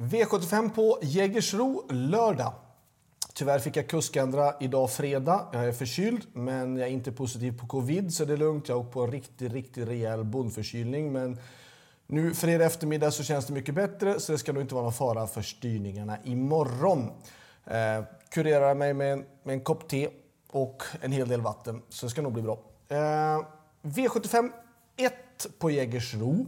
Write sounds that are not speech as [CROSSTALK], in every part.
V75 på Jägersro lördag. Tyvärr fick jag kuskändra idag fredag. Jag är förkyld, men jag är inte positiv på covid, så det är lugnt. Jag har åkt på en riktigt, riktigt rejäl bondförkylning. Men nu fredag eftermiddag så känns det mycket bättre, så det ska nog inte vara någon fara för styrningarna imorgon. Eh, kurerar mig med en, med en kopp te och en hel del vatten, så det ska nog bli bra. Eh, V75 1 på Jägersro.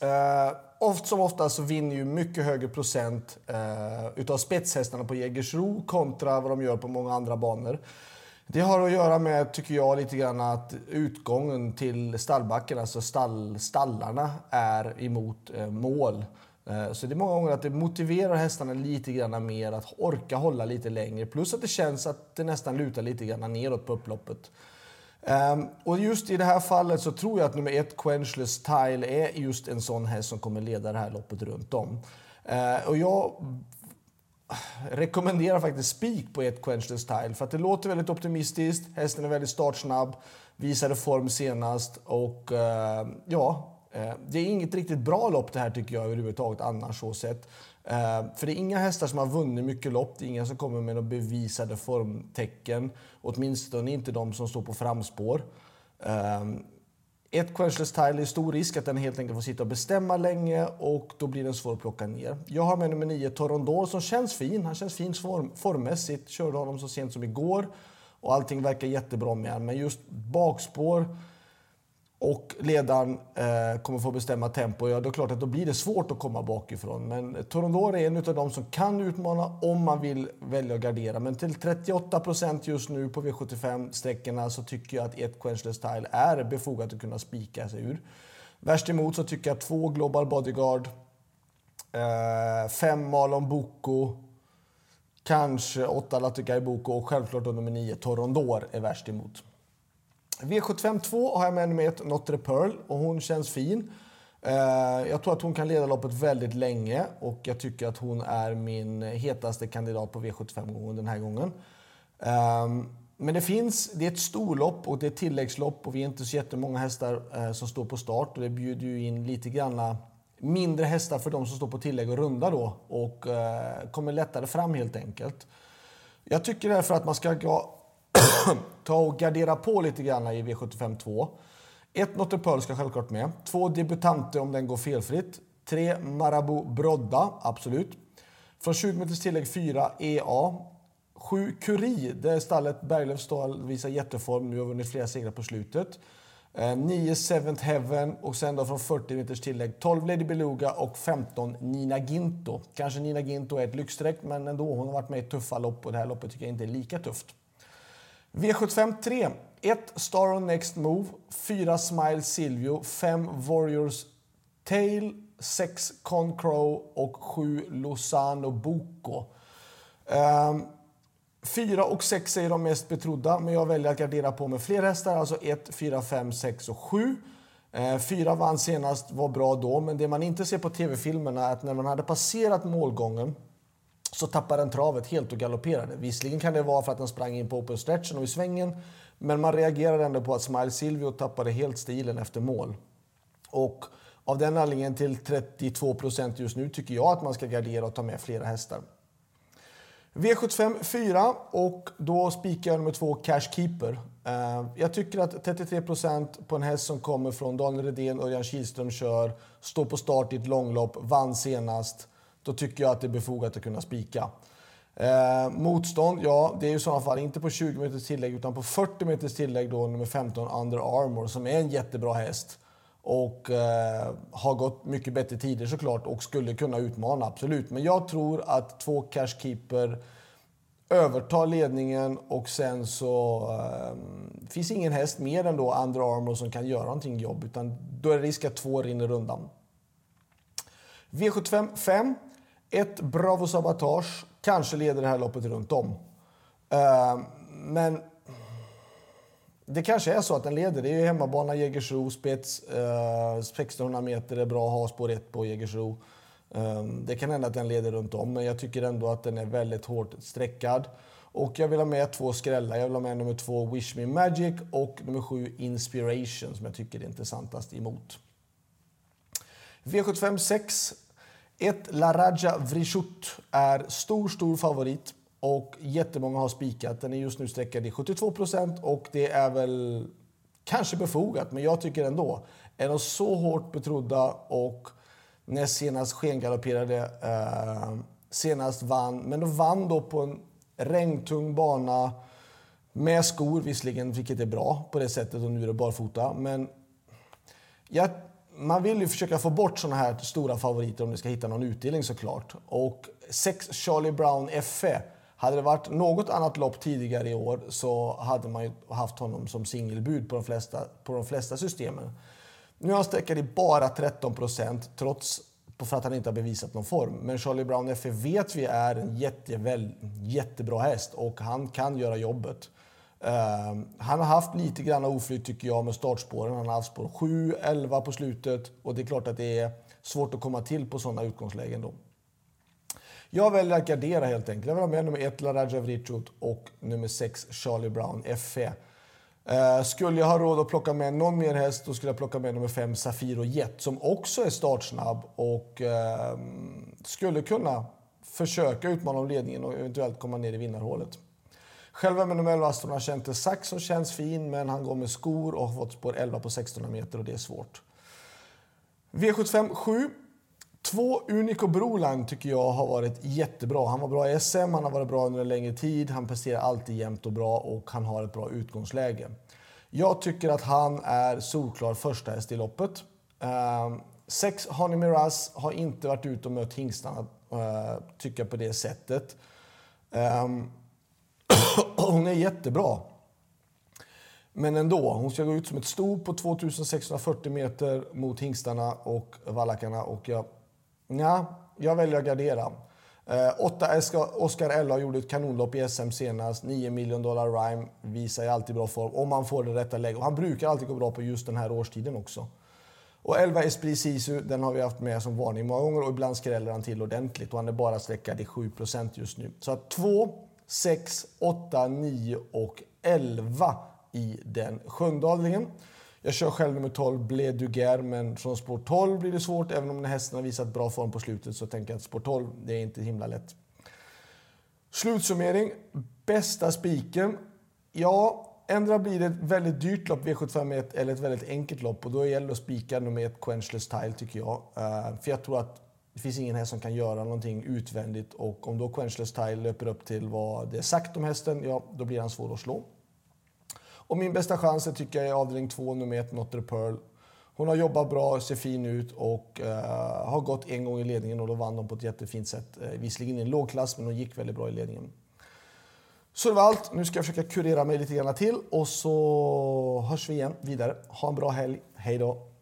Eh, oft som ofta så vinner ju mycket högre procent eh, utav spetshästarna på Jägersro kontra vad de gör på många andra banor. Det har att göra med, tycker jag, lite grann att utgången till stallbacken, alltså stall, stallarna, är emot eh, mål. Eh, så det är många gånger att det motiverar hästarna lite grann mer att orka hålla lite längre. Plus att det känns att det nästan lutar lite grann neråt på upploppet. Um, och just i det här fallet så tror jag att nummer ett, Quenchless Tile, är just en sån häst som kommer leda det här loppet runt om. Uh, och jag rekommenderar faktiskt spik på ett Quenchless Tile för att det låter väldigt optimistiskt. Hästen är väldigt startsnabb, visade form senast och uh, ja, Eh, det är inget riktigt bra lopp det här tycker jag överhuvudtaget annars så sett. Eh, för det är inga hästar som har vunnit mycket lopp, det är inga som kommer med några bevisade formtecken. Åtminstone inte de som står på framspår. Eh, ett quenchless tile är stor risk att den helt enkelt får sitta och bestämma länge och då blir den svår att plocka ner. Jag har med nummer 9 Torondor som känns fin. Han känns fin form, formmässigt. Körde honom så sent som igår och allting verkar jättebra med honom. Men just bakspår och ledaren eh, kommer få bestämma tempo, ja då är klart att då blir det svårt att komma bakifrån. Men Torondor är en av de som kan utmana om man vill välja att gardera. Men till 38 procent just nu på V75-sträckorna så tycker jag att ett Quenchless Style är befogat att kunna spika sig ur. Värst emot så tycker jag två Global Bodyguard, eh, fem Malon Boko, kanske åtta Latukai Boko och självklart då nummer nio Torondor är värst emot. V75 2 har jag med mig ett Notre Pearl och hon känns fin. Eh, jag tror att hon kan leda loppet väldigt länge och jag tycker att hon är min hetaste kandidat på V75-gången den här gången. Ehm, men det finns, det är ett storlopp och det är ett tilläggslopp och vi är inte så jättemånga hästar eh, som står på start och det bjuder ju in lite granna mindre hästar för de som står på tillägg och runda då och eh, kommer lättare fram helt enkelt. Jag tycker därför att man ska ta och gardera på lite grann i V75 2. Ett Notre Pearl ska självklart med. Två debutanter om den går felfritt. Tre Marabou Brodda, absolut. Från 20 meters tillägg 4 EA. 7 Curie, där stallet Berglöfs stall visar jätteform. Nu har vunnit flera segrar på slutet. Eh, 9 Seventh Heaven och sen då från 40 meters tillägg 12 Lady Beluga och 15 Nina Ginto. Kanske Nina Ginto är ett lyxstreck men ändå, hon har varit med i tuffa lopp och det här loppet tycker jag inte är lika tufft. V75 3. 1 Star on Next Move, 4 Smile Silvio, 5 Warriors Tail, 6 Concrow och 7 Lozano Boko. Um, 4 och 6 är de mest betrodda, men jag väljer att gardera på med fler hästar. Alltså 1, 4, 5, 6 och 7. 4 ehm, vann senast, var bra då, men det man inte ser på tv-filmerna är att när man hade passerat målgången så tappade den travet helt och galopperade. Visserligen kan det vara för att den sprang in på open stretchen och i svängen, men man reagerade ändå på att Smile Silvio tappade helt stilen efter mål. Och av den anledningen till 32 procent just nu tycker jag att man ska gardera och ta med flera hästar. V75 4 och då spikar jag nummer två Cash Keeper. Eh, jag tycker att 33 procent på en häst som kommer från Daniel Redén och Örjan Kihlström kör, står på start i ett långlopp, vann senast då tycker jag att det är befogat att kunna spika. Eh, motstånd, ja, det är i sådana fall inte på 20 meters tillägg utan på 40 meters tillägg då nummer 15 Under Armour som är en jättebra häst och eh, har gått mycket bättre tider såklart och skulle kunna utmana, absolut. Men jag tror att två Cashkeeper övertar ledningen och sen så eh, finns ingen häst mer än då Under Armour som kan göra någonting jobb utan då är det risk att två rinner undan. V75 5 ett Bravo Sabotage kanske leder det här loppet runt om. Uh, men det kanske är så att den leder. Det är ju hemmabana Jägersro, spets. Eh, uh, 1600 meter är bra att ha spår 1 på Jägersro. Uh, det kan hända att den leder runt om, men jag tycker ändå att den är väldigt hårt sträckad. Och jag vill ha med två skrällar. Jag vill ha med nummer två Wish Me Magic och nummer sju Inspiration som jag tycker är intressantast emot. V75 6 ett Laraja Vrishut är stor, stor favorit och jättemånga har spikat. Den är just nu sträckad i 72 procent och det är väl kanske befogat, men jag tycker ändå. Är de så hårt betrodda och näst senast skengalopperade, eh, senast vann, men de vann då på en regntung bana med skor visserligen, vilket är bra på det sättet och nu är det barfota. Men jag, man vill ju försöka få bort såna här stora favoriter om du ska hitta någon utdelning såklart. Och 6 Charlie Brown FE. Hade det varit något annat lopp tidigare i år så hade man ju haft honom som singelbud på de flesta, på de flesta systemen. Nu har han sträckat i bara 13 procent trots för att han inte har bevisat någon form. Men Charlie Brown FE vet vi är en jätteväl, jättebra häst och han kan göra jobbet. Ehm, han har haft lite grann oflyt tycker jag med startspåren. Han har haft spår 7, 11 på slutet och det är klart att det är svårt att komma till på sådana utgångslägen då. Jag väljer att gardera helt enkelt. Jag vill ha med nummer 1 Laraja Vrichut och nummer 6 Charlie Brown FE. Ehm, uh, skulle jag ha råd att plocka med någon mer häst då skulle jag plocka med nummer 5 Safiro Jet som också är startsnabb och uh, skulle kunna försöka utmana om ledningen och eventuellt komma ner i vinnarhålet. Själv är med nummer 11 Aston Sax som känns fin, men han går med skor och har fått spår 11 på 1600 meter och det är svårt. V75 7. Två Unico Broline tycker jag har varit jättebra. Han var bra i SM, han har varit bra under en längre tid, han presterar alltid jämnt och bra och han har ett bra utgångsläge. Jag tycker att han är solklar första häst i loppet. Uh, sex Honey Miraz har inte varit ute och mött hingstarna, uh, eh, tycker jag på det sättet. Um, [LAUGHS] hon är jättebra. Men ändå, hon ska gå ut som ett sto på 2640 meter mot hingstarna och vallakarna. Och jag, ja, jag väljer att gardera. Eh, åtta Oscar Ella gjorde ett kanonlopp i SM senast. 9 miljoner dollar rhyme visar ju alltid bra form om man får det rätta läget. Och han brukar alltid gå bra på just den här årstiden också. Och 11 Esprit Sisu, den har vi haft med som varning många gånger och ibland skräller han till ordentligt och han är bara sträckad i 7% just nu. Så att två 6, 8, 9 och 11 i den sjunde avdelningen. Jag kör själv nummer 12, Blé Duguerre, men från spår 12 blir det svårt. Även om den hästen har visat bra form på slutet så tänker jag att spår 12, det är inte himla lätt. Slutsummering. Bästa spiken. Ja, ändra blir det ett väldigt dyrt lopp, V751, eller ett väldigt enkelt lopp. Och då gäller det att spika nummer ett, Quenchless Tile, tycker jag. Eh, för jag tror att det finns ingen häst som kan göra någonting utvändigt och om då Quenchless Tile löper upp till vad det är sagt om hästen, ja, då blir han svår att slå. Och min bästa chans tycker jag är avdelning 2, nummer 1, Notre Pearl. Hon har jobbat bra, ser fin ut och uh, har gått en gång i ledningen och då vann hon på ett jättefint sätt. Uh, visserligen i en låg klass, men hon gick väldigt bra i ledningen. Så det var allt. Nu ska jag försöka kurera mig lite grann till och så hörs vi igen vidare. Ha en bra helg. Hej då!